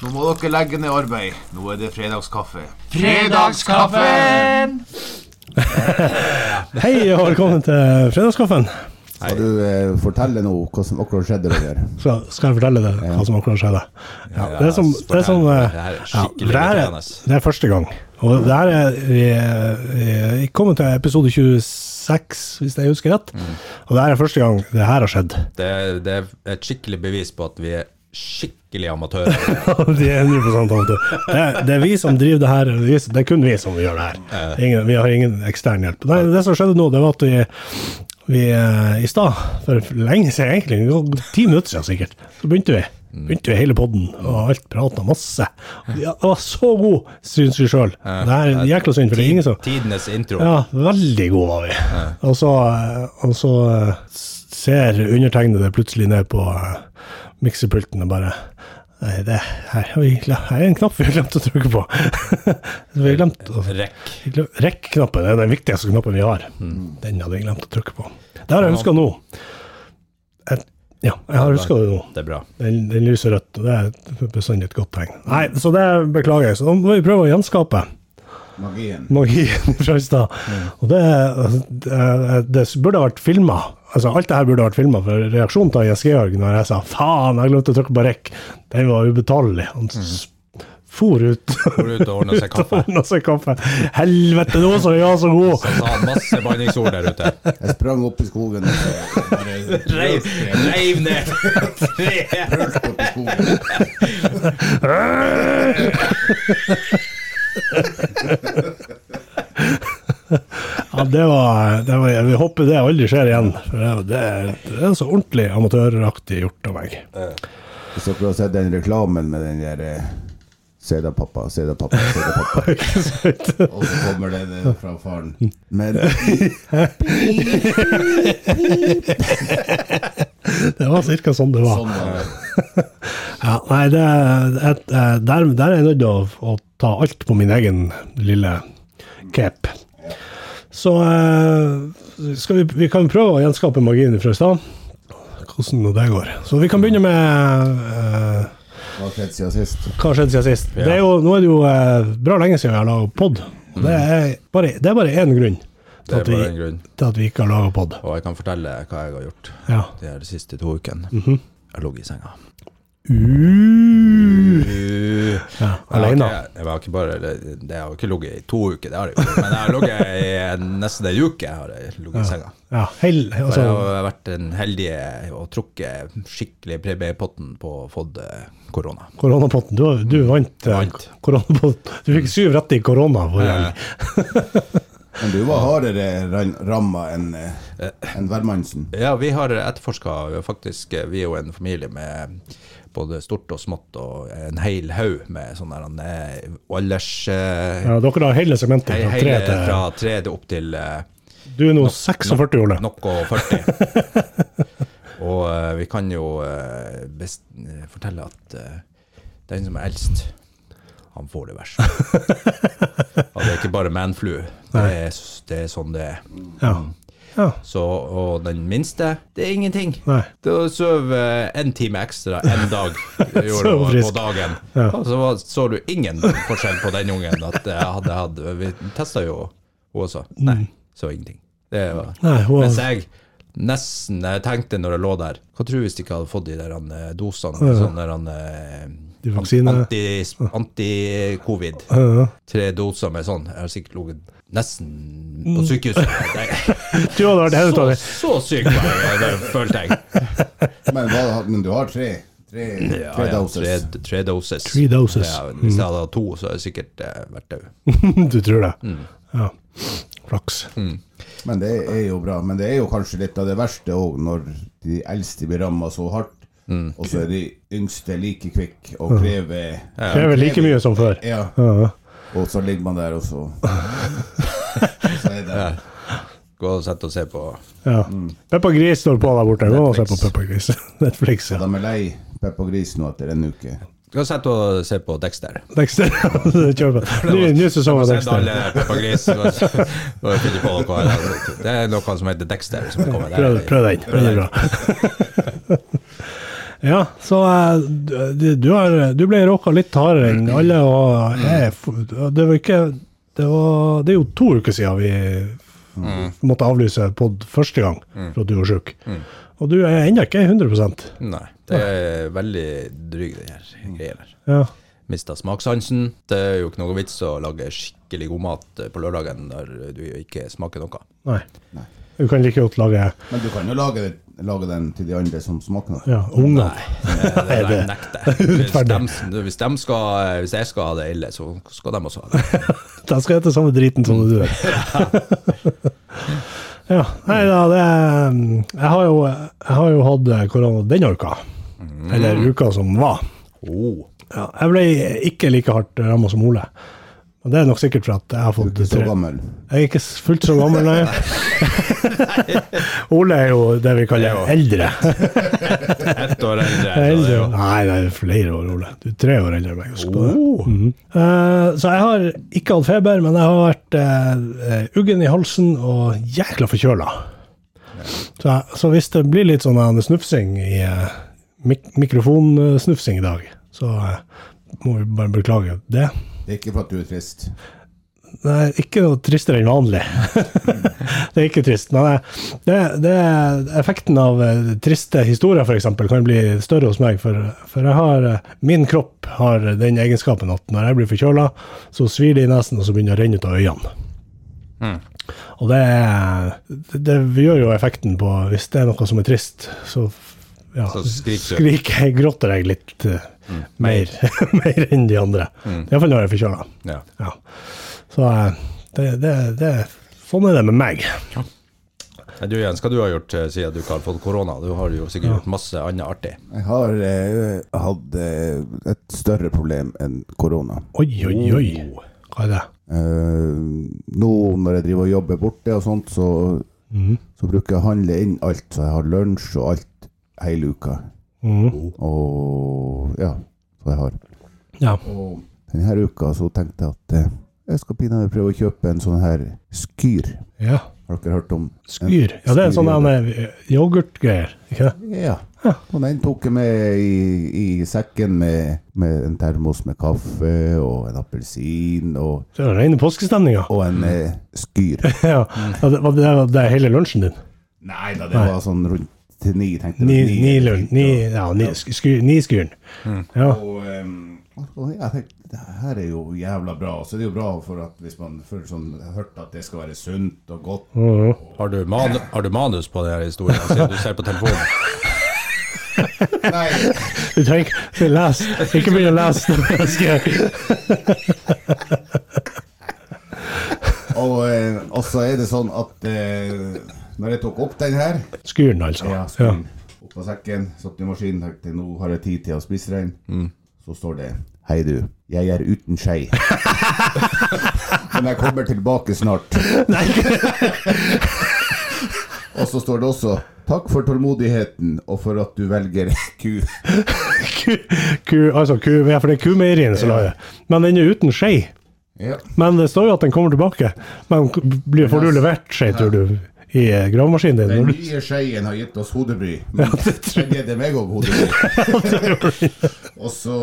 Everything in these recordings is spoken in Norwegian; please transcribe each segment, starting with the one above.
Nå må dere legge ned arbeid. Nå er det fredagskaffe. Fredagskaffen! Hei og velkommen til fredagskaffen. Skal du eh, fortelle noe hva som akkurat skjedde der? Skal, skal jeg fortelle deg hva som akkurat skjedde. Ja, det er som, det er sånn eh, Det her er ja, skikkelig det, her er, irriterende. det er første gang. Og det her er Vi er- vi kommer til episode 26, hvis jeg husker rett. Mm. Og det her er første gang det her har skjedd. Det, det er et skikkelig bevis på at vi er skikkelig amatører. De er 100 amatører. Det, er- det er vi som driver det her. vi- Det er kun vi som gjør det her. Ingen, vi har ingen ekstern hjelp. Nei, det som skjedde nå, det var at vi, vi eh, i stad, for lenge siden egentlig, det var ti minutter siden sikkert, så begynte vi. Begynte vi hele podden, og alt prata masse. Ja, det var så god, syns vi sjøl. Det er jækla synd, for det er ingen som Tidenes intro. ja, veldig god var vi. Og så, og så eh, ser undertegnede plutselig ned på miksepulten og bare Nei, det her, vi her er en knapp vi har glemt å trykke på. vi har glemt å Rekk. Rekk-knappen er den viktigste knappen vi har. Den hadde jeg glemt å trykke på. Det har jeg huska nå. Et, ja, jeg har huska det nå. Det er bra. Den, den lyser rødt, og det er bestandig et godt tegn. Nei, så det beklager jeg. Så nå må vi prøve å gjenskape Magien. magien fra i stad. Og det, det, det burde ha vært filma. Altså, alt det her burde vært filma, for reaksjonen til Jens når jeg sa 'faen, jeg glemte å trykke på rekk', den var ubetalelig. Han s- for ut Går ut og ordna seg kaffe. så kaffe. Helvete, nå som jeg så god! Så sa han masse banningsord der ute. Jeg sprang opp i skogen og bare Reiv, reiv ned treet. Tre. opp i skogen. Ja, det var, det var Vi håper det aldri skjer igjen. For det, det, det er så ordentlig amatøraktig gjort av meg. Hvis dere har sett den reklamen med den der eh, Se da, pappa, se da, pappa, se da, pappa. Og så kommer det det fra faren. Men Det var cirka sånn det var. sånn var. Ja, nei, det, et, eh, der, der er jeg nødt til å, å ta alt på min egen lille cape. Så eh, skal vi, vi kan prøve å gjenskape magien fra i stad. Hvordan det går. Så vi kan begynne med eh, Hva skjedde siden sist? hva siden sist. Ja. Det er jo, nå er det jo eh, bra lenge siden vi har laga pod. Og Det er bare, det er bare én grunn Det til er at, vi, bare en grunn. til at vi ikke har laga pod. Og jeg kan fortelle hva jeg har gjort Ja. de her siste to ukene. Mhm. Jeg har ligget i senga. Uh, Uh, ja, jeg har alene. ikke- Jeg har ikke bare Det har ikke ligget i to uker, det har jeg jo. Men jeg har ligget i nesten en uke. Jeg har jeg ligget i senga. Ja, For altså, jeg har vært den heldige og trukket skikkelig premiepotten på å eh, korona. koronapotten. Du, du vant. eh, Vant. koronapotten. Du fikk syv rette i korona forrige helg. Men du var hardere ramma enn en enn hvermannsen. Ja, vi har etterforska faktisk eh, Vi er jo en familie med både stort og smått og en hel haug med sånne der, eh, alders... eh, Ja, dere har hele segmentet he- fra tre hele til fra tre til opp til eh, Du er nå 46, Ole. nok og 40. og eh, vi kan jo eh, best, eh, fortelle at den som er eldst, han får det verst. og det er ikke bare manflu. Det det er sånn det er. Ja. Ja. Så, og den minste, det er ingenting. Nei. Det å sove en time ekstra en dag gjorde på dagen. Ja. Og så var, så du ingen forskjell på den ungen. At jeg hadde hadde, Vi testa jo hun også. Nei, så ingenting. Det var, Mm. Nei, hun mens jeg nesten jeg tenkte når jeg lå der Hva tror du hvis de ikke hadde fått de der eh, dosene? Ja. Sånne der, De anti- Anti-covid. Ja, ja. Tre doser med sånn. Jeg har sikkert ligget nesten Mm. på sykehuset. Vært helt så, så syk var jeg, det følte jeg. Men, hva, men du har tre, tre, Ja, tre ja, doses. Tre, tre doses. Three doses. Mm. Ja, hvis jeg hadde hatt to, så hadde jeg sikkert eh, vært død. du tror det? Mm. Ja. Flaks. Men det er jo bra. Men det er jo kanskje litt av det verste òg, når de eldste blir ramma så hardt, Mm. og så er de yngste like kvikk og krever Krever like mye som før. Ja, Ja. og så ligger man der, og så Så er det Gå og sett og se på Ja. Peppa Gris står på der borte. Gå og se på Peppa Gris. Netflix, ja. De er lei Peppa Gris nå etter en uke. Gå og sette og se på Dexter. Dexter. Kjør på. Ny, ny sesong av alle Dexter. Peppa Gris. og- og finne på noe. Det er noe som heter Dexter. Som kommer der. Prøv, prøv den. Den er bra. Ja, så eh, du, har, du ble råka litt hardere enn alle, og jeg, det var ikke det, var, det er jo to uker siden vi måtte avlyse pod første gang for at du var sjuk. Og du er ennå ikke 100 Nei, det er veldig dryg, den her greia der. Ja. Mista smakssansen. Det er jo ikke noe vits å lage skikkelig god mat på lørdagen der du ikke smaker noe. Nei. Du kan like godt lage Men du kan jo lage, lage den til de andre som smaker noe. ja, unger. Nei, det, det- nekter jeg. Hvis, Urettferdig. hvis, skal, hvis jeg skal ha det ille, så skal de også ha det. De skal hete samme driten som du ja. Nei da, det er- jeg har, jo, jeg har jo hatt korona denne uka. Eller uka som var. Oh. Ja, jeg ble ikke like hardt ramma som Ole. Og det er nok sikkert for at jeg har Du er fått ikke så gammel. Jeg er ikke fullt så gammel, nei. Ole er jo det vi kaller eldre. Ett år eldre. eldre. Nei, det er flere år, Ole. Du er tre år eldre enn meg. Husk på det. Oh. Mhm. Uh, så jeg har ikke hatt feber, men jeg har vært uh, uggen i halsen og jækla forkjøla. Så, så hvis det blir litt sånn eh, snufsing i uh, mik mikrofonsnufsing i dag, så uh, må vi bare beklage det. Det er ikke for at du er trist. Nei, ikke noe tristere enn vanlig. det er ikke trist. Men det, det er effekten av eh, triste historier, f.eks., kan bli større hos meg. For, for jeg har, eh, min kropp har den egenskapen at når jeg blir forkjøla, så svir det i nesen, og så begynner det å renne ut av øynene. Og det, det, det gjør jo effekten på Hvis det er noe som er trist, så, ja, Så skriker skriker jeg, gråter jeg litt eh, mer, mer enn de andre. Iallfall når jeg er forkjøla. Ja. Ja. Så eh, det, det, det, sånn er det med meg. Ja. Du Jens, hva du har gjort eh, siden du ikke har fått korona? Du har jo sikkert gjort masse annet artig. Jeg har eh, hatt eh, et større problem enn korona. Oi, oi, oi. Hva er det? Eh, nå når jeg driver og jobber borte og sånt, så, så bruker jeg å handle inn alt. Så jeg har lunsj og alt hele uka. Mhm. Og ja, så jeg har. Ja. Og denne uka så tenkte jeg at eh, jeg skal pinadø prøve å kjøpe en sånn her skyr. ja. Har dere hørt om Skyr. Ja, det er sånn sånne yoghurtgreier, ikke det? Ja. Og den tok jeg med i, i sekken med, med en termos med kaffe og en appelsin og, Det er rene påskestemninga. og en eh, skyr. Ja. Ja, det, var det, var det hele lunsjen din? Nei da, det var sånn rundt til ni, tenkte Ni, jeg. ni, lun, ni, ja, ni, sky, ni skyren. Ja. Og, um, og jeg tenkte, det her er jo jævla bra. Så det er jo bra for at hvis man føler sånn, hørt at det skal være sunt og godt. Mhm. Har du, manu, har du manus på denne historien, siden du ser på telefonen? Nei, Du trenger ikke lese. Ikke begynn å lese. og, eh, og så er det sånn at eh, når jeg tok opp den her Skuren, altså. Ja, ja. Opp av sekken, satt i maskinen, tenkte nå har jeg tid til å spise den. Så står det Hei du, jeg er uten skei. Men jeg kommer tilbake snart. Nei. og så står det også Takk for tålmodigheten og for at du velger ku. Ku, ku, altså, ku, ja, for det er kumeieriene som lager det. Men den er uten skje. Ja. Men det står jo at den kommer tilbake. Men blir, får du levert skei, tror du, i gravemaskinen din? Den nye skeien har gitt oss hodebry. Men den gir det meg òg hodebry. og så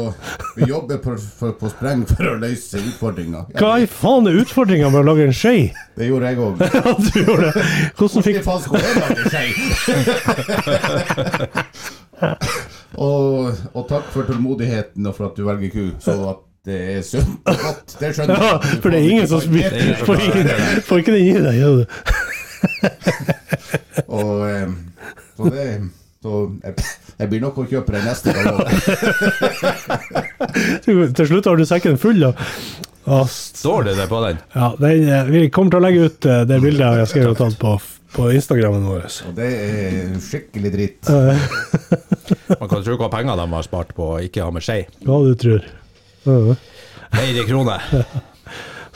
Vi jobber på, for, på spreng for å løse utfordringa. hva i faen er utfordringa med å lage en skje? Det gjorde jeg òg. Ja, du gjorde det. Hvordan fikk faen skulle jeg lage skei? og, og takk for tålmodigheten og for at du velger ku, så at det er sunt og godt. Det skjønner jeg. ja. For det er ingen som spiser Får ikke den i deg, gjør du? Og eh, så det Så jeg, jeg blir nok å kjøpe den neste gang Til slutt har du sekken full da. Og, Står det det på den? Ja, den, eh, vi kommer til å legge ut eh, det bildet jeg skrev og tatt på, på Instagrammen vår. Og det er skikkelig dritt. Man kan tro hva penger de har spart på å ikke ha med skje. Hva du tror. Flere kroner.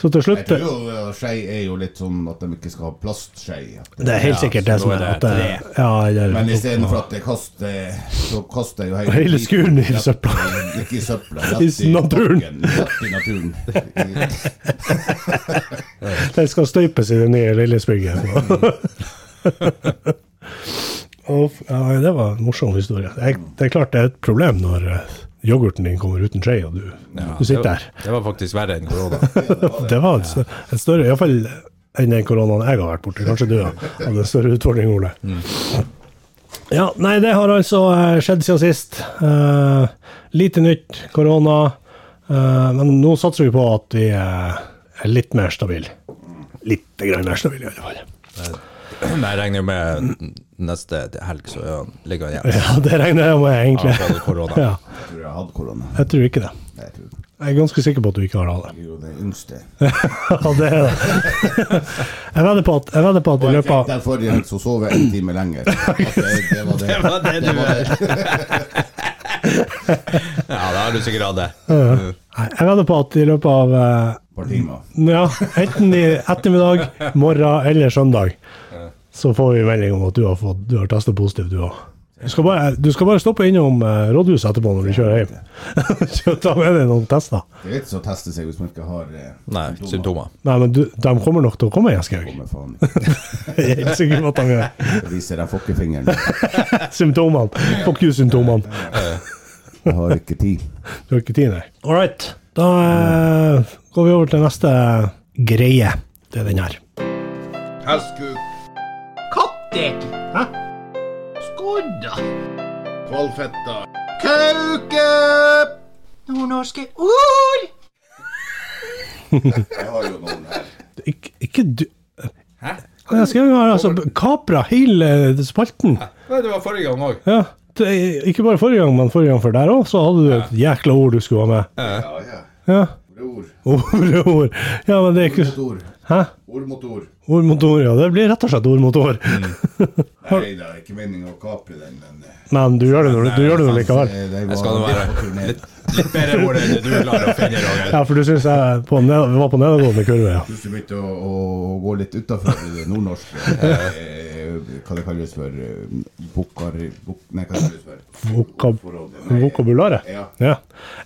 Så til Jeg slutt tror jo uh, skei er jo litt sånn at de ikke skal ha plastskei. Det- er helt sikkert det som er det, det at det, ja, eller, Men istedenfor at jeg kaster Så kaster jeg jo hele, Hele skuren i søpla. Ikke i søpla, I rett i naturen. Rett i naturen. Den skal støypes i det nye Lillesbygget. Ja, det var en morsom historie. Det er klart det er et problem når eh, yoghurten din kommer uten skje, og du, Ja, du sitter det, der. Det var faktisk verre enn korona. Det var et, et større, iallfall enn den koronaen jeg har vært borti. Kanskje du hadde en større utfordring, Ole. Ja, nei, det har altså eh, skjedd siden sist. Uh, lite nytt, korona. Uh, men nå satser vi på at vi eh, er litt mer stabile. Litt grann mer stabile, i alle fall. Jeg regner jo med neste helg så er han- ligger han igjen. Ja, det regner jeg med, egentlig. Ja, korona. Ja, Jeg tror jeg har hatt korona. jeg tror ikke det. Nei, Jeg tror Jeg er ganske sikker på at du ikke har hatt det. er jo det yngste. Ja, det er det. Jeg vedder på at, jeg vedder på at i løpet av den forrige helg, så sov jeg en time lenger. At Det, det var det. Det var det du Ja, da har du sikkert hatt det. Nei, Jeg vedder på at i løpet av eh, Et par timer. Ja, enten i ettermiddag, morgen eller søndag, så får vi melding om at du har, fått, du har testet positivt, du òg. Du, skal bare- du skal bare stoppe innom eh, rådhuset etterpå når du kjører hjem. Så Ta med deg noen tester. Det er ikke så å teste seg hvis man ikke har eh, Nei, symptomer. Nei, men du, de kommer nok til å komme. Kommer faen ikke. Jeg er helt sikker på at de gjør. Jeg viser deg fokkefingeren. Symptomene. Fuck you-symptomene. Jeg har ikke tid. Du har ikke tid, nei. All right. Da eh, går vi over til neste greie. Det er den her. Hestkuk. Katter. Hæ? Skodda. Kvalfetta. Kauke! Nordnorske ord. Jeg har jo noen her. Ikke, ikke du Hæ? Jeg skal jo altså kapra hele spalten. Nei, det var forrige gang òg. Ja. Ikke bare forrige gang, men forrige gang før der òg, så hadde du et jækla ord du skulle ha med. Ja, ja. Ja. Ord. Ord, ord. Ja, men det er ikke. Hæ? Ord mot ord. Ord mot ord, ja. Det blir rett og slett ord mot ord. Nei, det er ikke meningen å kapre den, men eh, Men du gjør det nå du gjør det likevel. Jeg skal nå det være turné. litt, litt bedre ord enn det du klarer å finne, Roger. Ja, for du syns jeg på ned, var på nedadgående kurve, ja. Plutselig begynte å, å gå litt utafor det nordnorske. Eh, hva det kalles for Bokar... Bok, nei, hva det kalles for? Vokab vokabularet. Ja. Ja.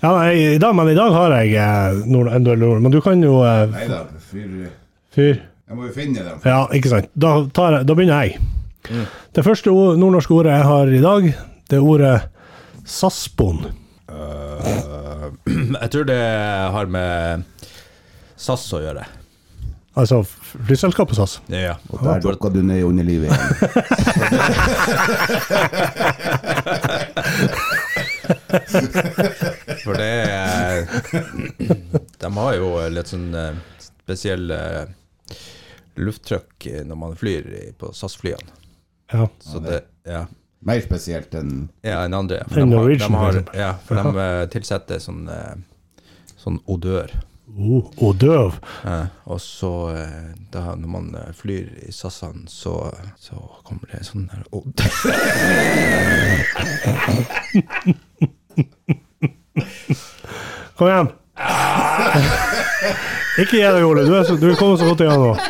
ja nei, i dag, men i dag har jeg eh, nord, en duell ord. Men du kan jo eh, Nei da, fyr Fyr. Jeg må jo finne dem. Ja, ikke sant. Da, tar jeg, da begynner jeg. Det første ord, nordnorske ordet jeg har i dag, det er ordet saspon. Uh, jeg tror det har med SAS å gjøre. Altså flyselskapet SAS. Ja. Og der dukka du ned i underlivet igjen. For det De har jo litt sånn eh, spesiell lufttrykk eh, når man flyr på SAS-flyene. Ja. Så det Ja. Mer spesielt enn Ja, enn andre. For Enn de har, de har, for ja, for de eh, tilsetter sånn, eh, sånn odør. Oh, døv. Eh, og så, da, når man flyr i SAS-ene, så, så kommer det sånn der odør. Kom igjen. Ikke gi deg, Ole. Du så, du er kommet så godt igjen nå.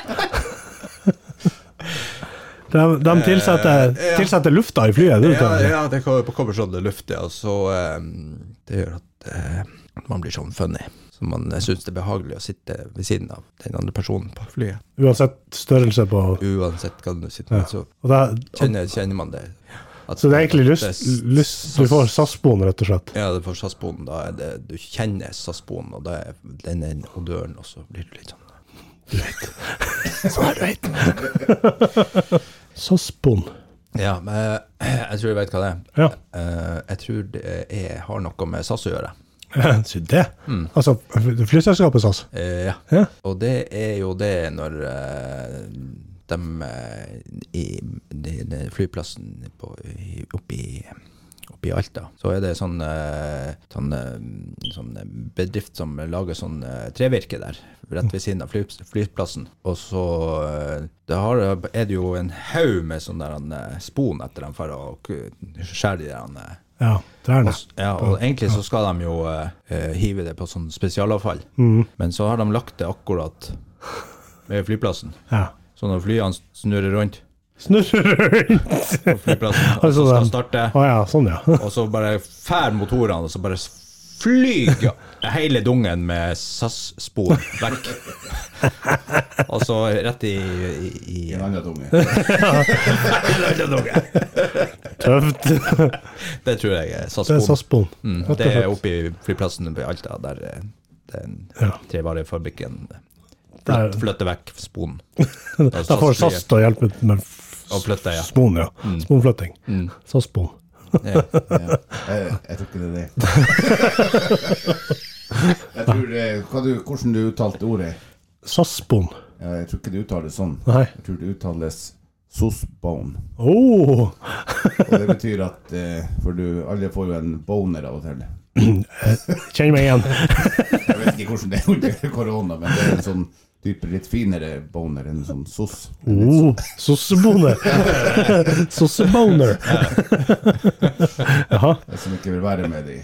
De, de tilsetter, tilsetter lufta i flyet. Du, Ja, ja, ja, det kommer, kommer sånn luft, ja. Så um, det gjør at uh, man blir sånn funny. Så man eh, syns det er behagelig å sitte ved siden av den andre personen på flyet. Uansett størrelse på Uansett hva du sitter med, så og det, kjenner, kjenner man det. At Så det er egentlig lyst, det er lyst Du får SAS-boen rett og slett. Ja, du får er det Du kjenner SAS-boen, og da er den odøren, og så blir du litt sånn Du vet. Så du vet. SAS-boen Ja, men eh, jeg tror jeg vet hva det er. Ja. Eh, jeg tror det er, har noe med SAS å gjøre. Så det. Altså flyselskapet SAS. Eh, ja. Ja. Og det er jo det når eh, de eh, i, de, de flyplassen på, oppe i Alta, så er det sånn, eh, sånn, eh, sånn bedrift som lager sånn trevirke der, rett ved siden av fly, flyplassen. Og så det har, er det jo en haug med sånn der spon etter dem for å skjære de der Ja, trærne. og, ja, og egentlig så skal de jo eh, hive det på sånn spesialavfall. Mm. Men så har de lagt det akkurat ved flyplassen. Ja. Så når flyene snurrer rundt Snurrer rundt. på flyplassen, og Altså, så skal de- starte, oh, ja, sånn ja. og så bare fær motorene, og så bare flyger hele dungen med SAS-spor vekk. Og så rett i, i, i En annen dunge. Tøft. Det tror jeg er Det er SAS-spor. Mm, det er oppe i flyplassen i Alta, der eh, den Ja. trevarefabrikken Der- flytte vekk sponen. Da får SAS til å hjelpe med flytte, ja. spon, ja. Sponflytting. Mm. SAS-spon. Ja. Ja. Jeg, jeg tror ikke det er det. Jeg tror det hva du, Hvordan du uttalte ordet? SAS-spon. Ja, jeg tror ikke det uttales sånn. Nei. Jeg tror det uttales sousbone. Oh. Og det betyr at eh, For du, alle får jo en boner av og til. Kjenner meg igjen. Jeg vet ikke hvordan det er under korona, men det er en sånn type litt finere boner enn sånn sos. Oh, Sosseboner. Sosseboner. Jaha. Jeg som ikke vil være med de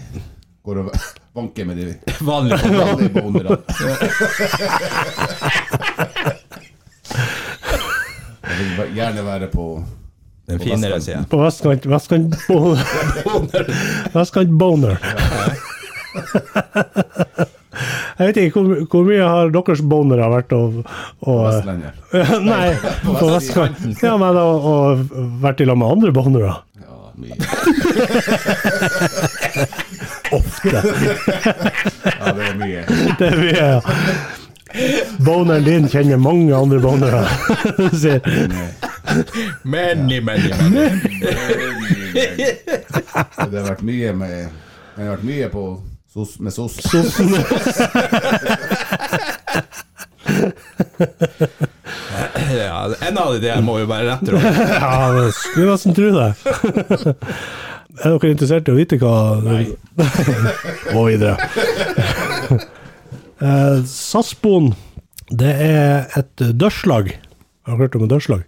Går og vanker med de Vanlig. vanlige bonerne. Jeg vil gjerne være på Den finere sida. På vestkant Vestkant boner. Vestkant boner. Jeg vet ikke hvor, hvor mye har deres bonere vært å, å Vestlandet. Nei, på vestkanten. Ja, men å, å vært i lag med andre bonere. Ja, mye. Ofte. Ja, det er mye. Det er mye, ja. Boneren din kjenner mange andre bonere. Many, many, many. Det har vært mye med Det har vært mye på sos, med sos. Sossen. Ja, en av de der må jo være rett råd. Ja, det skulle nesten tro det. Er dere interessert i å vite hva Nei. Og videre. Eh, Sassboen, det er et dørslag. Har du hørt om et dørslag?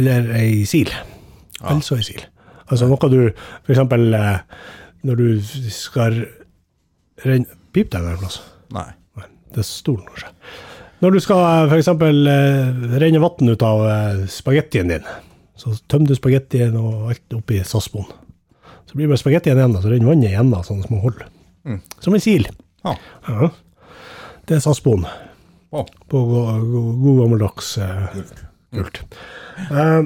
Eller ei sil. Altså ei sil. Altså noe du eksempel eh, når du skal renne Pip deg en plass. Nei. Nei, det er stolen, kanskje. Når du skal f.eks. for eksempel eh, renne vann ut av eh, spagettien din, så tømmer du spagettien og alt oppi sassboen. Så blir det bare spagettien igjen, og så renner vannet igjen, da, sånn små hull. Som en sil. Ah. Ja. Det er sassboen. Oh. På god, god, god gammeldags gult Kult. Uh, Eh,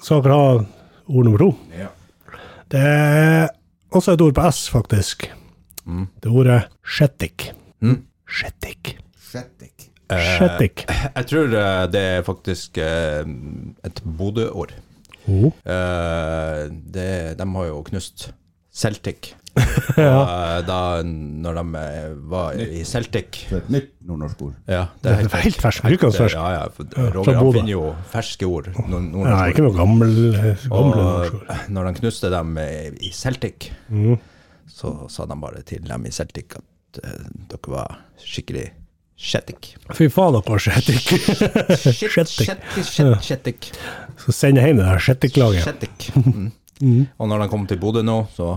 skal dere ha ord nummer to? Ja. Det er også et ord på S, faktisk. Det er ordet skjettik. Skjettik. Shettik. Skjettik. Jeg tror eh, det er faktisk eh, et Bodø-ord. Oh. Eh, De har jo knust Celtic. Eh, da når de eh, var i Celtic et nytt nordnorsk ord. Ja, Det er helt ferskt. Bruk ferskt. Ja, ja. For Roger han finner jo ferske ord. nord- Ja, ikke noe gammel, gamle norske ord. når de knuste dem eh, i Celtic, Mm. Så sa de bare til dem i Celtic at uh, dere var skikkelig Shettic. Fy faen, dere var skjettik. Skjettik. Så send hjem det der skjettiklaget. Shettic. Mm. Og når de kom til Bodø nå, så.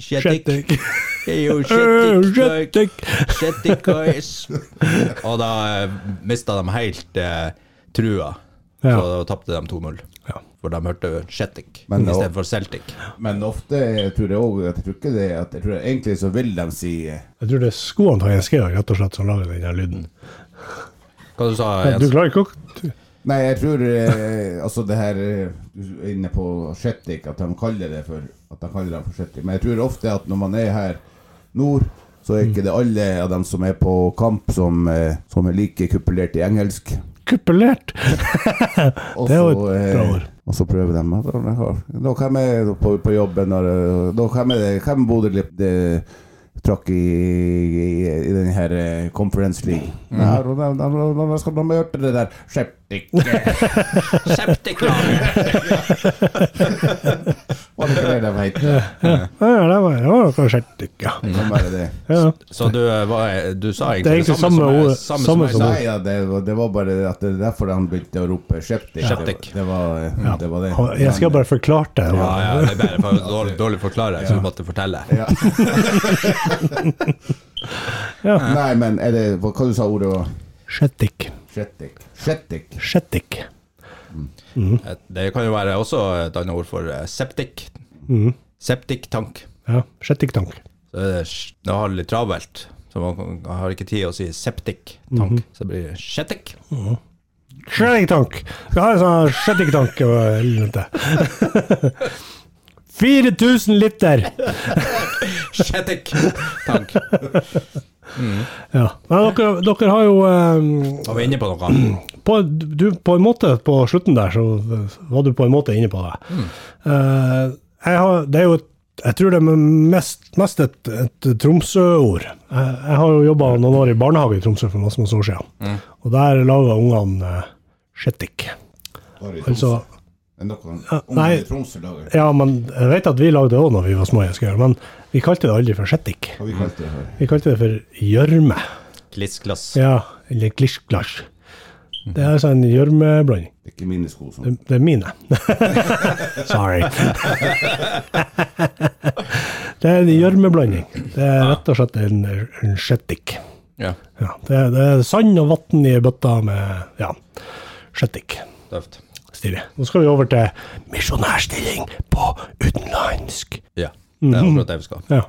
Skjettik. Hei, jo, Øh, Shettic. like, Skjettik. Shettic, guys. Og da eh, mista de helt eh, trua. Så da tapte de 2-0. Ja. For de hørte Shetik Men nå- istedenfor Celtic. Men ofte jeg tror jeg òg Jeg tror ikke det at jeg tror Egentlig så vil de si eh, Jeg tror det er skoene til Jens Georg rett og slett som lager den her lyden. Hva du sa Du Jens? klarer ikke å Nei, jeg tror eh, Altså det her eh, Du er inne på Shetik at de kaller det for At de kaller dem for Shettik. Men jeg tror ofte at når man er her nord, så er ikke det alle av dem som er på kamp, som, eh, som er like kupulert i engelsk. Kupulert! Det er jo et eh, bra ord. Og så prøver de at «Å, jeg Da hvem er på, på jobben når, eh, Da hvem er det Hvem trakk i, i, i den her eh, Conference League? Mm. Ja, da, da, da, da skal de ha gjort det der Skeptik. Var det ikke det de het? Ja, det var, det var ja. Det. Så du, eh, var, du sa Det er egentlig det samme som jeg- samme som jeg sa. ja, det, var- det var bare at det er derfor han begynte å rope septik. Skeptik. Det, var- det, var, det var det. Jeg skal bare forklare det. Ja, ja, det er bare for dårlig, dårlig forklare, så du måtte fortelle. Ja. Nei, men er det Hva hva du sa ordet var? Skjettik. Skjettik. Septik. Mm. Det kan jo være også et annet ord for septik. septic. Mhm. septiktank. Ja, septiktank. Så det har det litt travelt. Så man har ikke tid å si septiktank. Så det blir skjettik. Skjettiktank! Vi har en sånn skjettiktank og helvete. 4000 liter! Skjettiktank. Ja. Men dere, dere har jo um, Var vi inne på noe? på, du, på en måte, på slutten der, så var du på en måte inne på det. Eh, jeg har, det er jo et, jeg tror det er mest, mest et, et Tromsø-ord. Jeg, jeg har jo jobba noen år i barnehage i Tromsø for masse, masse år siden. Og der laga ungene uh, i Altså, Ja, nei. i Tromsø lager. ja, men jeg vet at vi lagde det òg når vi var små, jeg skal gjøre, men vi kalte det aldri for skjettik. Vi? Vi kalte det for gjørme. Glissglass. Ja, eller glishglash. Det er en gjørmeblanding. Det er ikke mine sko som Det, det er mine. Sorry. det er en gjørmeblanding. Det er rett og slett en, en skjettik. Ja, Ja, det, det er sand og vann i bøtta med ja, skjettik. tøft. Stilig. Nå skal vi over til misjonærstilling på utenlandsk. Ja, det er akkurat det vi skal. Ja,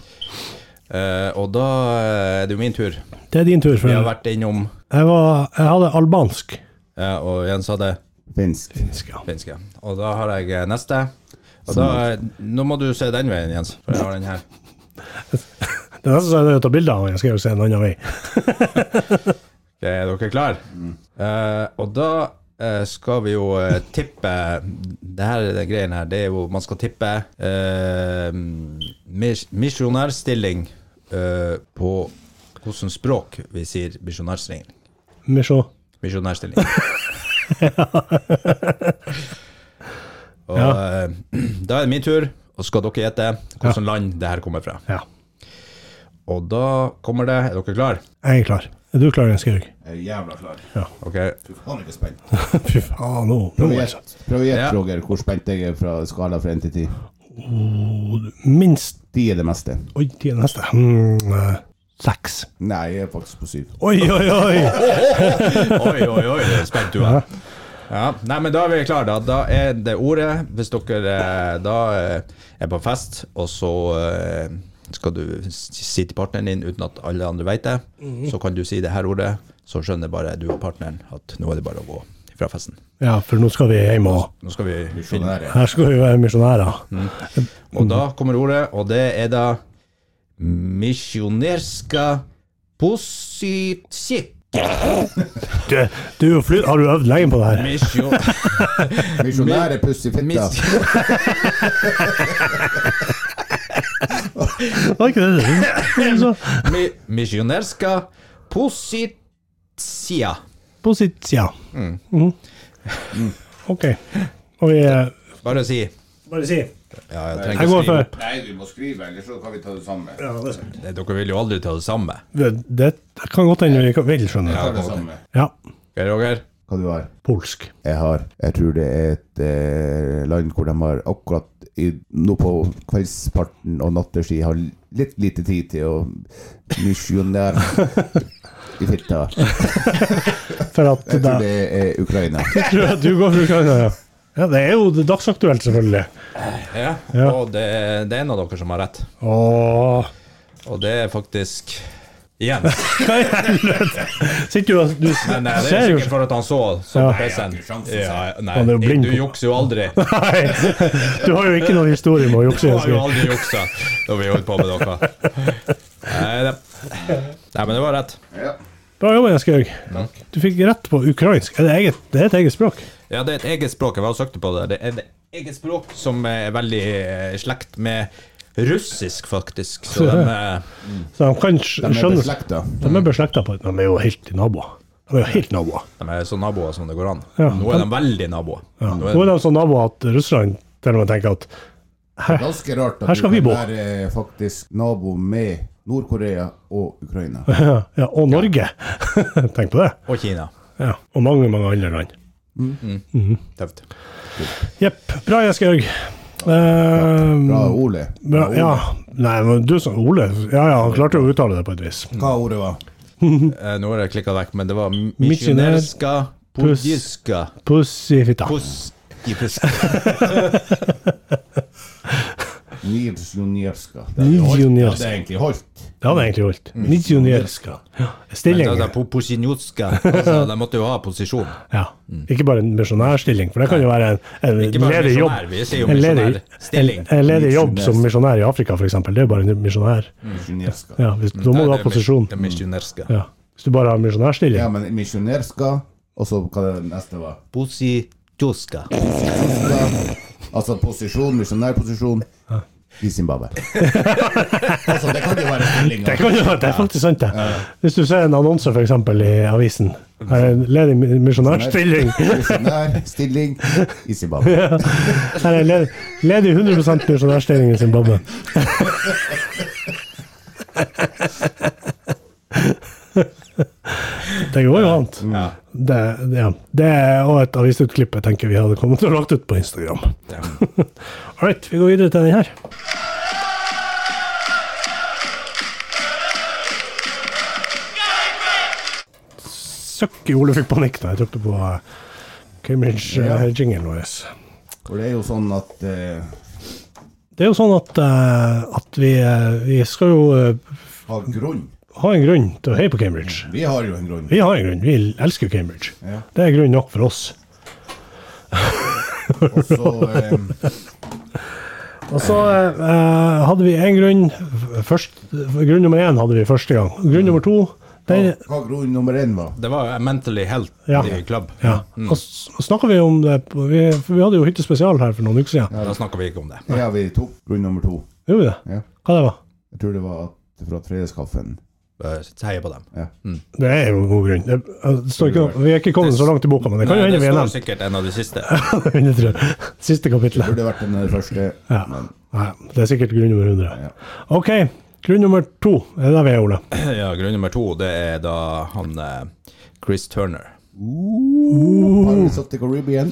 Uh, og da er det jo min tur. det er din tur. For Vi har vært innom var, jeg hadde albansk. ja, Og Jens hadde finsk. Finsk, ja. finsk. ja. Og da har jeg eh, neste. Og da, nå må du se den veien, Jens. For jeg har den her. Det er nesten så jeg er nødt til å ta bilde av den. Jeg skal jo se en annen vei. Ok, er dere klar? Uh, og da uh, skal vi jo uh, tippe Det her det greien her, det er jo Man skal tippe eh, mis misjonærstilling eh, på hvilket språk vi sier misjonærstilling. Misjon. Misjonærstilling. og eh, da er det min tur, og så skal dere gjette hvilket land det her kommer fra. Ja. Og da kommer det Er dere klar? Jeg er klar. Er du klar, Jens Georg? Jeg er jævla klar. Ok. Du kan ikke spent. Fy faen, nå, Prøv å gjette, prøv å gjette, Ja. Roger, hvor spent jeg er fra skala fra 1 til 10. Minst Ti er det meste. Oi, ti er meste? Hmm, seks. Nei, jeg er faktisk på syv. Oi, oi, oi! Oi, oi, oi, det spent du er. Ja, nei, men da er vi klare da. Da er det ordet, hvis dere eh, da eh, er på fest, og så eh, skal du si til partneren din uten at alle andre vet det, så kan du si det her ordet, så skjønner bare du og partneren at nå er det bare å gå fra festen. Ja, for nå skal vi hjem, og Nå skal vi Misjonærer. her skal vi være misjonærer. Og da kommer ordet, og det er da misjonerska positsi. Du, du er fly... Har du øvd lenge på det her? Misjonære Misjonære puss i fitta. Var ikke det det? Misjonerska positsia. Positia. Mhm. Ok. Og vi eh, Bare si. Bare si. Ja, jeg Jeg går skrive for. Nei, du må skrive, ellers så kan vi ta det samme. Ja, det er sant. Det- Dere vil jo aldri ta det samme. Det, det kan godt hende vi kan- vil, skjønner Ta du. det samme. Ja. Ok, Roger? Hva du har? Polsk. Jeg har Jeg tror det er et eh, land hvor de har akkurat i, nå på kveldsparten og natterstid har litt lite tid til å misjonere i fitta. For at Jeg tror da, det er Ukraina. tror at du går for Ukraina, ja. Ja, det er jo det dagsaktuelt, selvfølgelig. Ja. Ja. Og det, det er en av dere som har rett. Åh. Og det er faktisk Igjen. Hva i helvete? Sitter du og du Men eh, det er jo sikkert for at han så sånn Ja. på PC-en. Ja, nei, blind du jukser jo aldri. Nei, du har jo ikke noen historie med å jukse. Du har jo aldri juksa da vi holdt på med dere. Nei, det. nei, men det var rett. Ja. Bra jobba, Jens Georg. Du fikk rett på ukrainsk. Er det, eget, det er et eget språk? Ja, det er et eget språk. Jeg var og søkte på det. Det er et eget språk som er veldig eh, slekt med russisk, faktisk. Så de eh, Så de kan er skjønne. De er beslekta på De er jo helt naboer. De er jo helt naboer. de er så naboer som det går an. Ja. Nå er de veldig naboer. Ja. Nå Nå er er de så naboer at Russland til og med tenker at her, Ganske rart at Her skal du vi kan bo. være faktisk nabo med Nord-Korea og Ukraina. ja, Og Norge. Tenk på det. Og Kina. Ja, Og mange, mange andre land. Tøft. Jepp. Bra, Jens Georg. Eh, Bra, Ole. bra, ja. Nei, men du som Ole Ja, ja, han klarte å uttale det på et vis. Hva ordet var? Eh, Nå har jeg klikka vekk, men det var misjonerska pussifita. Puss i fitta. i. Det er egentlig holdt. Det hadde egentlig holdt. Nizjunierska. Ja. Stilling. Men altså, de måtte jo ha posisjon. Ja. Ikke bare en misjonærstilling, for det kan jo være en, en ledig jobb. En ledig, en, en ledig jobb som misjonær i Afrika, f.eks. Det er jo bare en misjonær. Ja, hvis, da må du ha posisjon. Ja. Hvis du bare har misjonærstilling. Ja, men misjonerska, og så hva det neste var? Positjuska. Altså posisjon, misjonærposisjon i Zimbabwe. altså, det kan jo være stillinga. Det, kan jo, det er faktisk sant, det. Hvis du ser en annonse f.eks. i avisen. Her er ledig misjonærstilling. Misjonærstilling i Zimbabwe. Ja. Her er ledig, ledig 100 misjonærstilling i Zimbabwe. Det går jo an. Ja. Det, ja. det er òg et avisutklipp jeg tenker vi hadde kommet til å lagt ut på Instagram. Ja. All right, vi går videre til den her. Søkk, Ole fikk panikk da jeg trykte på eh, Cambridge-jingelen vår. For det er jo sånn at uh... Det er jo sånn at, uh, at vi, uh, vi skal jo eh, ha grunn. Ha en grunn til å heie på Cambridge. Vi har jo en grunn. Vi har en grunn. Vi elsker Cambridge. Ja. Det er grunn nok for oss. Og så eh, eh, hadde vi en grunn først, Grunn nummer én hadde vi første gang. Grunn nummer to den, hva grunn nummer én var. Det var mentally healthy Ja. club. ja. Og så snakka vi om det vi, for vi hadde jo hyttespesial her for noen uker siden. Da snakker vi ikke om det. Ja, vi tok grunn nummer to. Gjorde vi det? Ja. Hva det var? Jeg tror det var at fra fredagskaffen. Bare Heier på dem. Ja. Det er jo en god grunn. Det, det står ikke, vi er ikke kommet så langt i boka, men det kan jo hende det vi er står sikkert en av de siste. Det kapitlet. Det Siste. Burde vært den første. Ja. Nei, det er sikkert grunn nummer 100. Ja. Ok, grunn nummer to. Er det der vi er, Ole? Ja, grunn nummer to, det er da han eh, Chris Turner. Pirates of the Caribbean.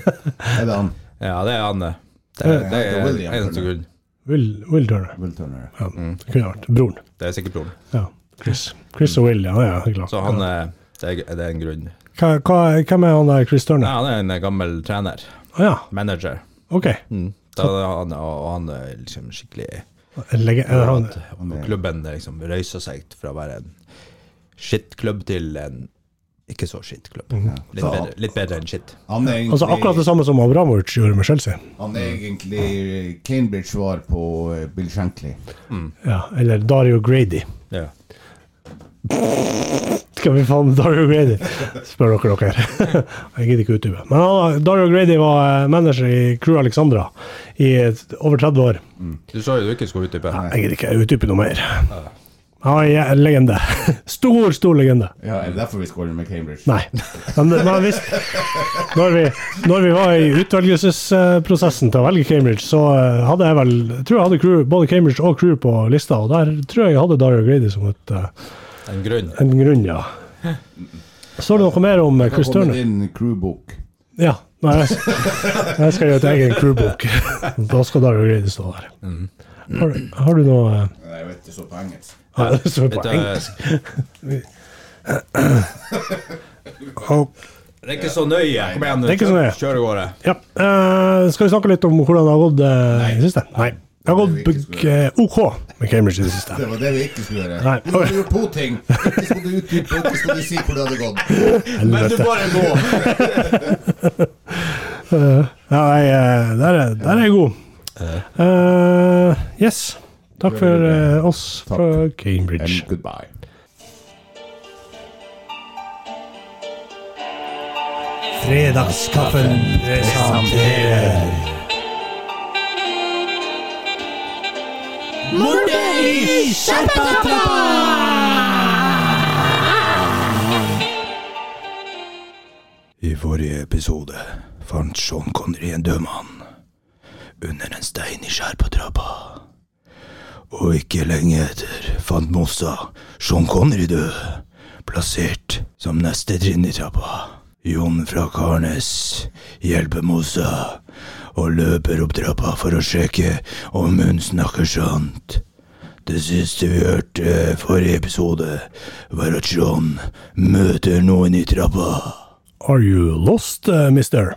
er det han? Ja, det er han. eh. Det, det, det er William eneste grunn. Will, Will Turner. Will Turner. Ja, det kunne vært broren. Det er sikkert broren. Ja, Chris. Chris og Will, ja. Det er klart. Så han er, det er, det er en grunn. Hva, hva, hvem er han der Chris Nei, Turner? han er en gammel trener. Ah, ja, Manager. ok. Mm. Da, han, og han er liksom skikkelig En lege- er han, Og klubben liksom røyser seg fra å være en shit-klubb til en ikke så shit-klubb. Litt, Så- bedre- litt bedre enn shit. Han er altså akkurat det samme som Abramovic gjorde med Chelsea. han er egentlig Cambridge svar på eh, Bill Shankly. Ja, eller Dario Grady. Ja. Skal vi faen Dario Grady? Spør dere dere. Jeg gidder ikke utdype. Men Dario Grady var eh, manager i Crew Alexandra i over 30 år. Du sa jo du ikke skulle utdype. Jeg gidder ikke utdype noe mer. Han er en legende. Stor, stor legende. Ja, er det derfor vi skårer med Cambridge? Nei. Men, men hvis, når, vi, når vi var i utvelgelsesprosessen til å velge Cambridge, så eh, hadde jeg vel jeg tror jeg hadde crew, både Cambridge og Crew på lista, og der tror jeg jeg hadde Dario Grady som et, eh, En grunn. en grunn, ja. Står det noe mer om Chris Turner? din crewbok? Ja. Nei, jeg, jeg skal gjøre et egen crewbok. Da skal Dario Greide stå der. Har, du- har du noe eh, Nei, jeg vet det så på engelsk. Nei, det står på engelsk. Det er ikke så nøye. Kom igjen, kjør av gårde. Ja. Uh, skal vi snakke litt om hvordan det har gått eh, i det siste? Nei. Det har gått eh, OK med Cambridge i det siste. Det var det vi ikke skulle gjøre. Nei. Du hadde gjort to ting. Ikke skulle du utdype, ikke skulle du si hvor det hadde gått. Men du bare gå! Ja, nei, eh, der, er, der er jeg god. Uh, yes. Takk for uh, oss fra Cambridge. And goodbye. Fredagskaffen presenterer Mordet i skjerpetrappa! I forrige episode fant Sean Connery en død mann under en stein i skjerpatrappa. Og ikke lenge etter fant Mossa Sean Connery død, plassert som neste trinn i trappa. Jon fra Karnes hjelper Mossa og løper opp trappa for å sjekke om hun snakker sant. Det siste vi hørte forrige episode, var at John møter noen i trappa. Are you lost, uh, mister?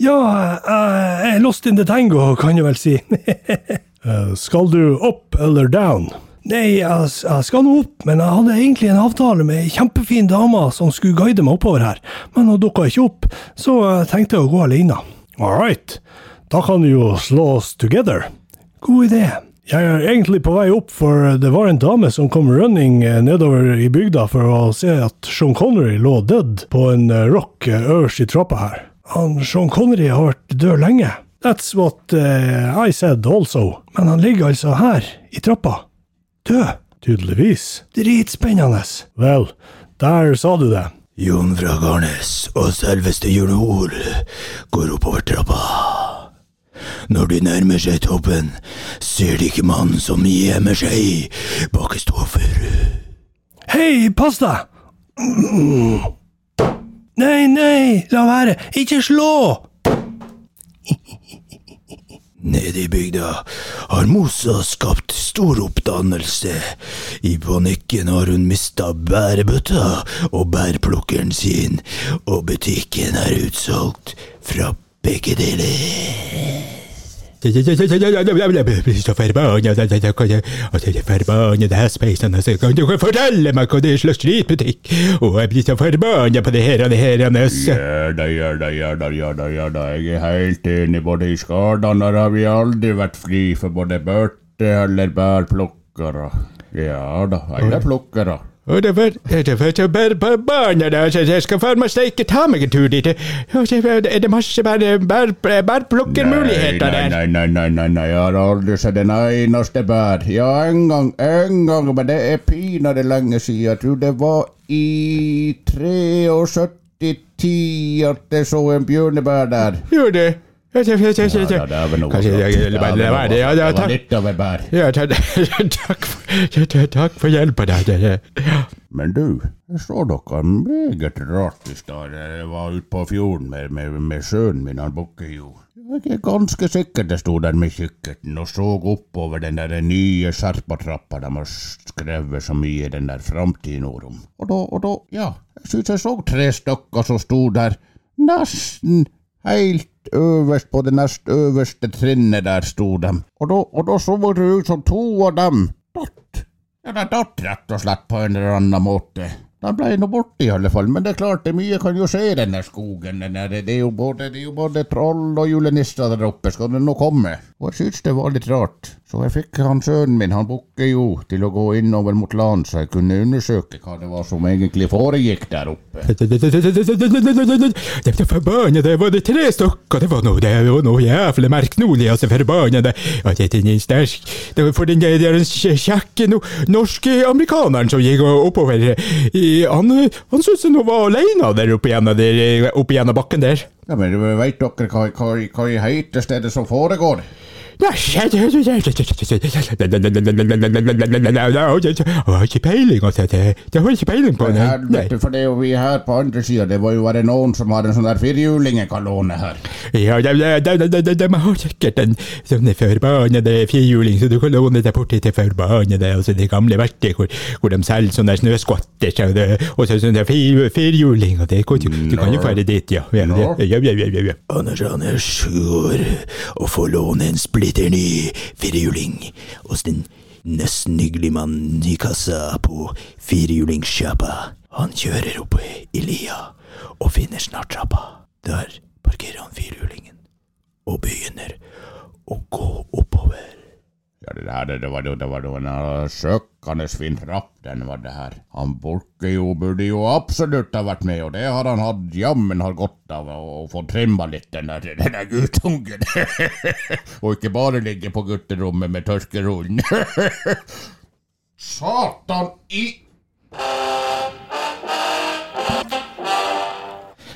Ja, jeg jeg er lost in the tango, kan jeg vel si. uh, skal du opp eller down? Nei, jeg skal nå opp, men jeg hadde egentlig en avtale med ei kjempefin dame som skulle guide meg oppover her, men hun dukka ikke opp, så jeg tenkte å gå alene. All right, da kan vi jo slå oss together. God idé. Jeg er egentlig på vei opp, for det var en dame som kom running eh, nedover i bygda for å se at Sean Connery lå død på en eh, rock eh, øverst i trappa her. Han, Sean Connery har vært død lenge. That's what uh, I said also. Men han ligger altså her, i trappa. Død. Tydeligvis. Dritspennende. Vel, der sa du det. Jon fra Garnes og selveste Jordor går oppover trappa. Når de nærmer seg toppen, ser de ikke mannen som gjemmer seg bak et. Hei, pass deg! Nei, nei, la være. Ikke slå! Nede i bygda har Mosa skapt stor oppdannelse. I panikken har hun mista bærebøtta og bærplukkeren sin, og butikken er utsolgt fra begge deler. Så forbanna Forbanna hespeisene, så kan du fortelle meg hva det er slags dritbutikk? Og jeg blir så forbanna på det her og det her. Ja da, ja da, ja da, ja da, ja da. Jeg er helt enig. Både i Skardane har vi aldri vært fri for både børte eller bærplukkere. Ja da, alle plukkere. Og det var, det var så bare på barna da, så jeg skal faen meg steike ta meg en tur dit. Og så er det masse bare bær, bærplukkermuligheter Nei, der. nei, nei, nei, nei, nei, jeg har aldri sett en eneste bær. Ja, en gang, en gang, men det er pinadø lenge siden. Jeg tror det var i 73 at jeg så en bjørnebær der. Gjorde det? Ja, det, var litt av et bær. Ja, takk, for- hjelpa. Men du, jeg så dere meget rart i stad. Jeg var ute på fjorden med, med, med sønnen min, han Bukkejord. Jeg er ganske sikker det sto der med kikkerten og så oppover den der nye Serpatrappa de har skrevet så mye i den der framtiden om. Og da, og da, ja, jeg synes jeg så tre stykker som sto der, nesten helt øverst på det nest øverste trinnet der sto de. Og da, og da så det ut som to av dem datt. Ja, de datt rett og slett på en eller annen måte. De ble nå borte i alle fall, men det er klart det mye kan jo skje i denne skogen. Denne. det, er jo både, det er jo både troll og julenisser der oppe, skal det nå komme. Og jeg synes det var litt rart, så jeg fikk han sønnen min, han bukker jo, til å gå innover mot land, så jeg kunne undersøke hva det var som egentlig foregikk der oppe. Det det var det tre stykker, det var noe, det var noe jævlig merknolig, altså forbannede. Det er var for den der, kjekke norske amerikaneren som gikk oppover. Han, han syntes han var alene der oppe av bakken der. Ja, men vet dere hva, hva, hva i heite stedet som foregår? Jeg har ikke peiling, altså. Har ikke peiling på. For det er jo vi her på andre sida, det må jo være noen som har en sånn der firhjulingekalone her. Ja, de, de, de, de, har sikkert en sånn forbannede firhjuling, så du kan låne deg borti til forbannede, altså det gamle verket, hvor, hvor de selger sånne snøskotter, så det, og så sånne firhjuling, og det kan, du, du kan jo fare dit, ja. Ja, han ja, ja, ja, ja, ja. Anders Anders går og får låne en splitter ny firehjuling hos den nesten hyggelige mannen i kassa på firehjulingssjappa. Han kjører opp i lia og finner snart trappa. Der parkerer han firehjulingen og begynner å gå oppover. Ja, det der, det var det var jo en uh, søkkende fin trapp, den var det her. Han Borke jo burde jo absolutt ha vært med, og det har han hatt jammen har godt av å, få trimma litt, den der, den der guttungen. og ikke bare ligge på gutterommet med tørkerullen. Satan i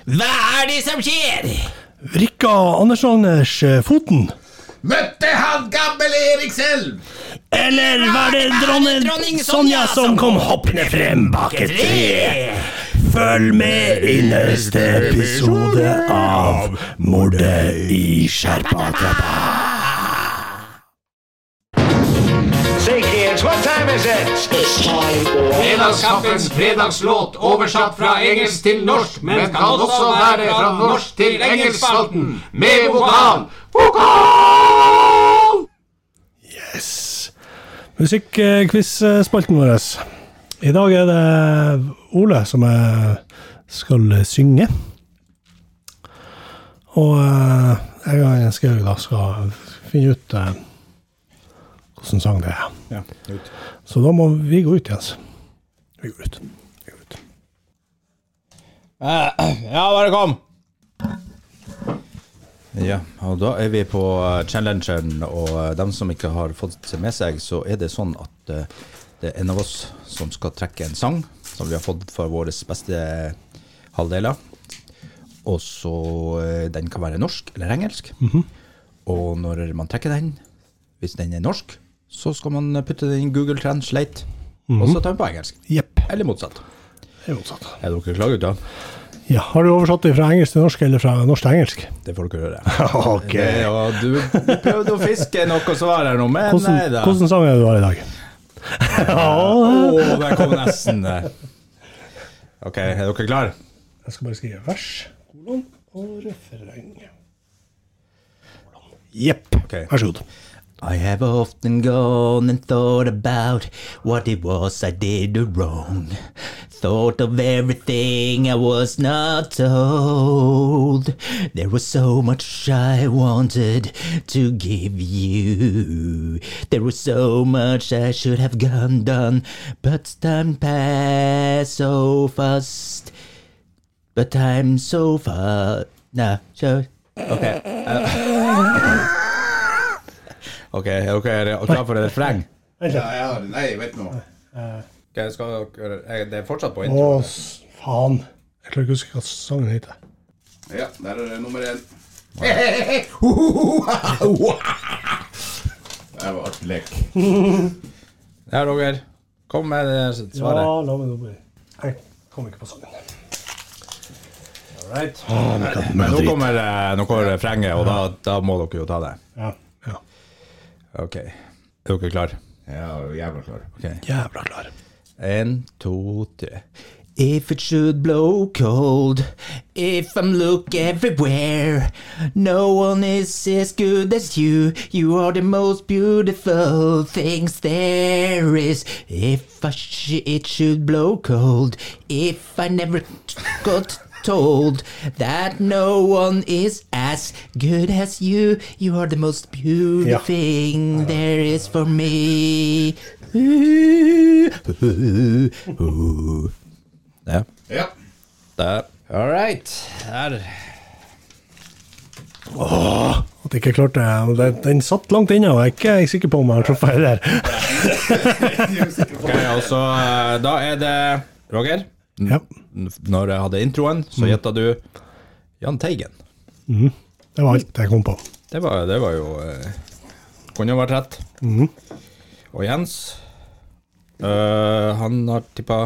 Hva er det som skjer? Rikka Anders-Anders eh, Foten. Møtte han gammel Erik selv? Eller var det dronning, dronning Sonja som kom hoppende frem bak et tre? Følg med i neste episode av Mordet i Skjerpatrappa. Fredagskaffens kids, what time is it? Fredagskampens fredagslåt oversatt fra engelsk til norsk, men kan også være fra norsk til engelskspalten, med vokal. Vokal! Musikkquiz-spalten vår. I dag er det Ole som skal synge. Og eh, jeg og Skaug da skal finne ut eh, hvordan sang det er. Ja, ut. Så da må vi gå ut, Jens. Vi går ut. Vi går ut. Ja, bare kom! Ja, og da er vi på eh, challengeren, og eh, dem som ikke har fått det med seg, så er det sånn at eh, det er en av oss som skal trekke en sang som vi har fått fra våre beste halvdeler. Og så Den kan være norsk eller engelsk. Og når man trekker den, hvis den er norsk, så skal man putte den i Google Translate, og så ta den på engelsk. Yep. Eller motsatt. Er motsatt. Er dere klare, gutta? Ja, har du oversatt det fra engelsk til norsk, eller fra norsk til engelsk? Det får dere høre. Ok. Det, ja, du, du prøvde å fiske noe svar her nå, men Hvordan, nei da. hvordan sang er det du har i dag? Å, der kom nesten der. OK, er dere klare? Jeg skal bare skrive vers, kolon og refreng. Jepp. Okay. Vær så god. I have often gone and thought about what it was I did wrong. Thought of everything I was not told. There was so much I wanted to give you. There was so much I should have gone done, but time passed so fast. But time so far. Nah, so. OK. Uh, OK, er dere klare for et refreng? Ja, ja, Nei, vet du noe. Skal dere, er det fortsatt på intro? Å, faen. Jeg klarer ikke å huske hva sangen heter. Ja, der er det nummer én. Det var artig lek. Ja, Roger. Kom med det Ja, la meg nå bli. Jeg kom ikke på sangen. Ah, men Men men nå kommer, nå kommer refrenget, og da, da må dere jo ta det. Ja. OK. Er dere klare? Ja, jævla klar. Okay. Jævla klar. En, to, tre. If it should blow cold, if I'm look everywhere, no one is as good as you. You are the most beautiful things there is. If I sh- it should blow cold, if I never got told that no one is as good as you, you are the most beautiful Ja. thing there is for me. Ja. Ja. Der. All right. Der. At jeg ikke klarte det. Den, satt langt inne, og jeg er ikke sikker på om jeg har truffet det der. Ok, og eh, Da er det Roger. Ja. Når jeg hadde introen, så gjetta du Jahn Teigen. Det var alt jeg kom på. Det var, det var jo eh, Kunne jo vært rett. Og Jens øh, Han har tippa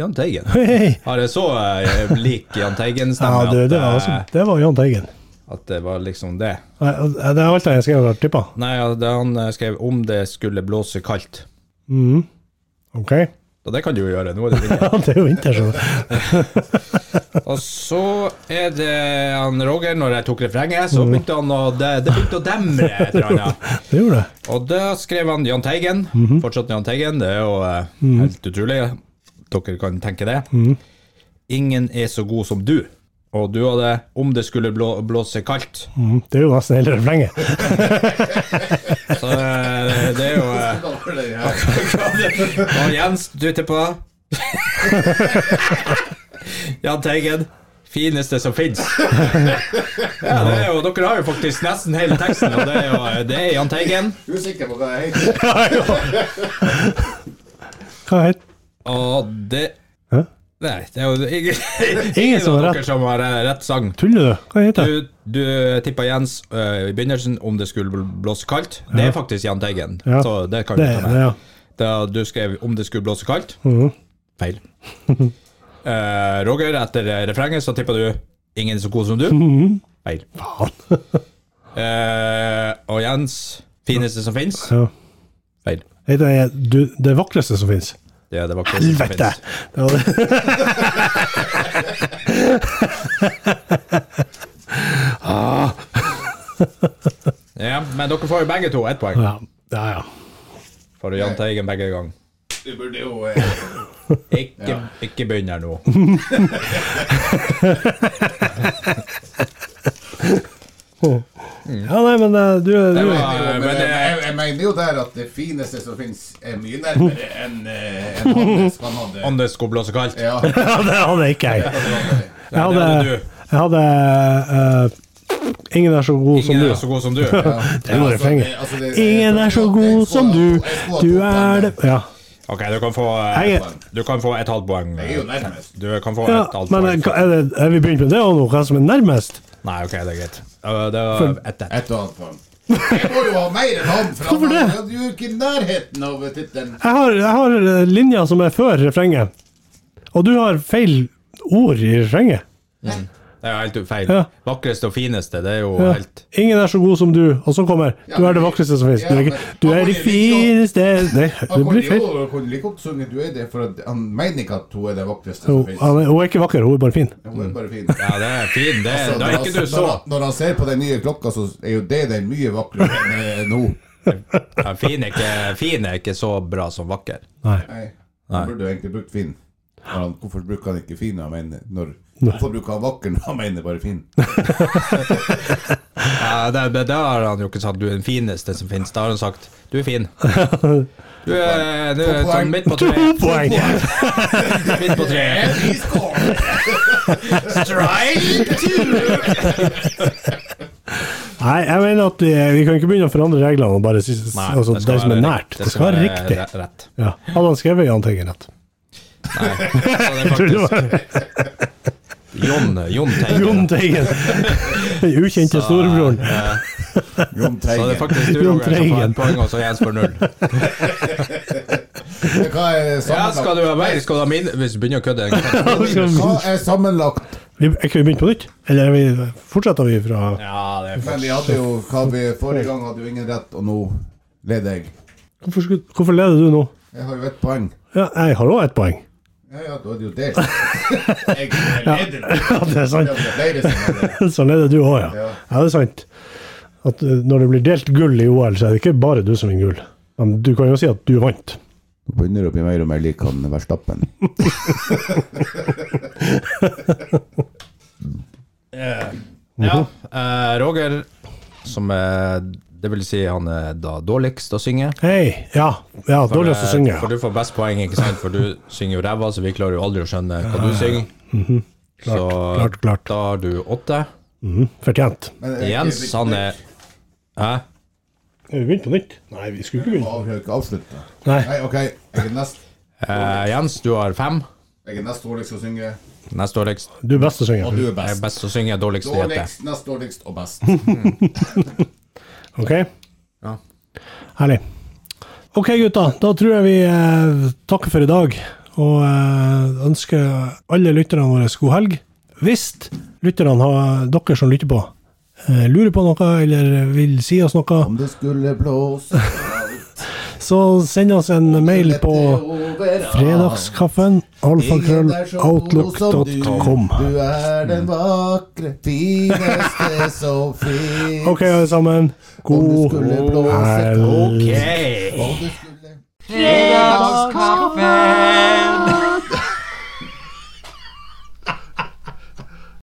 Jahn Teigen. Hey. Har jeg så eh, lik Jahn Teigen-stemme det, det, var, altså, eh, det var Jahn Teigen. at det var liksom det? Nei, Det er alt jeg skrev og tippa. Nei, det han eh, skrev 'om det skulle blåse kaldt'. Ok? Og det kan du jo gjøre. Nå er det vinter. Det er jo vinter, så Og så er det han Roger, når jeg tok refrenget, så begynte han å Det, det begynte å demre et eller annet. det gjorde det. Og da skrev han Jahn Teigen. Fortsatt Jahn Teigen. Det er jo eh, helt utrolig. Dere kan tenke det. Ingen er så god som du. Og du hadde 'om det skulle blå, blåse kaldt'. Mm, Det er jo nesten hele refrenget. Så eh, det er jo eh, Og Jens, du er på Jahn Teigen. Fineste som fins. Ja, det er jo, dere har jo faktisk nesten hele teksten, og det er jo det er Jahn Teigen. Usikker på hva jeg heter. Hva heter Og det Hæ? Nei, det er jo ingen, ingen som har rett. som har eh, rett sang. Tuller du? Hva heter det? Du, du tippa Jens uh, i begynnelsen om det skulle blåse kaldt. Det er faktisk Jahn Teigen, Ja. så det kan du ta med. det, ja. Da du skrev 'om det skulle blåse kaldt'. Mhm. Feil. uh, Roger, etter refrenget så tippa du 'ingen så god som du'. Mhm. Feil. Eh, og Jens 'fineste som fins'. Ja. Feil. Det du, det vakreste som fins? Det det var Helvete! Det var det. Ja, men dere får jo begge to ett poeng. Ja, ja. ja. For Jahn Teigen begge ganger. Du burde jo eh, Ikke, ikke begynn her nå. Ja, nei, men uh, du, du var- men, men jeg, jeg, jeg mener jo der at det fineste som fins, er mye nærmere enn eh, enn Hannes kan ha skulle blåse kaldt. Ja, Ja, det hadde ikke jeg. Jeg hadde, hadde jeg hadde uh, Ingen er så god som Ingen du. er så god som du. Det er Altså, refrenget. det- altså, Ingen er så god som du. Du er det Ja. Ok, du kan få eh, Du kan få et halvt poeng. Jeg er jo nærmest. Du kan få et halvt poeng. eh, er, er vi begynt med det òg nå? Hva som er nærmest? Nei, ok, det er greit. Uh, det var ett ett. Et og annet poeng. Jeg må jo ha mer enn han, for Hvorfor han det? er jo ikke i nærheten av tittelen. Jeg har, jeg har linja som er før refrenget, og du har feil ord i refrenget. Det er jo helt feil. Ja. Vakreste og fineste, det er jo Ja. helt Ingen er så god som du, og så kommer Du er det vakreste som finnes. Du er, du er det fineste Nei, det blir feil. jo kunne like godt sunget du er det, for han mener ikke at hun er det vakreste som finnes. hun er ikke vakker, hun er bare fin. Hun er bare fin. Ja, det er fin. Det, Altså, da er ikke du så. når, han, når han ser på den nye klokka, så er jo det den mye vakrere enn eh, nå. Ja, fin, er ikke, fin er ikke så bra som vakker. Nei, Nei. burde du egentlig brukt fin. Han, hvorfor bruker han ikke fin når han mener når, Hvorfor bruker han vakker når han mener bare fin? Ja, det, det, det har han jo ikke sagt. Du er den fineste som finnes. Da har han sagt du er fin. Du er, du er sånn midt på To poeng! Midt på treet. Nei, jeg mener at vi, vi kan ikke begynne å forandre reglene og bare si altså, det, som er nært. nært. skal, Det skal være riktig. Rett. Ja. Hadde han skrevet Jahn Teigen rett? Nei, det er faktisk Jon, Jon Jon Teigen. Teigen! Den ukjente storebroren. Jon Så det er faktisk du Roger, som får et poeng, og så Jens får null. Hva er sammenlagt? Ja, skal du ha mer? Skal du ha min Hvis du begynner å kødde Hva er sammenlagt? Vi, er ikke vi begynt på nytt? Eller er vi, fortsetter vi fra Ja, det er Men vi hadde jo hva vi, Forrige gang hadde jo ingen rett, og nå leder jeg. Hvorfor, hvorfor leder du nå? Jeg har jo ett poeng. Ja, jeg har òg ett poeng. Ja, ja, da er det jo delt. Jeg er leder. Ja, det er sant. Sånn det er leder du òg, ja. Ja. Det er sant. At eh, når det blir delt gull i OL, så er det ikke bare du som vinner gull. Men du kan jo si at du vant. Nå begynner det å bli mer og mer lik han Verstappen. Ja. eh, Roger, som er Det vil si han er da dårligst å synge. Hei! Ja, ja For, dårligst å eh, synge. For du får best poeng, ikke sant? For du synger jo ræva, så vi klarer jo aldri å skjønne hva du synger. så klart, klart. da har du åtte. Mhm, Fortjent. Er Jens, han er Hæ? Er vi begynt på nytt? Nei, vi skulle ikke Vi har ikke avslutta. Nei. Nei, OK. Jeg er nest, Eh, Jens, du har fem. jeg er nest dårligst å synge, Nest dårligst. Du er best å synge. og du er best. Jeg er best. best å synge, dårligst å gjette. Dårligst, nest dårligst og best. OK? Ja. Herlig. OK, gutta. Da tror jeg vi eh, takker for i dag. Og eh, ønsker alle lytterne våre god helg. Hvis lytterne har dere som lytter på, eh, lurer på noe eller vil si oss noe, Om det skulle blåse så send oss en mail på fredagskaffen alfakrølloutlook.com. Du er den vakre, fineste som fins. OK, alle sammen. God helg. Fredagskaffen.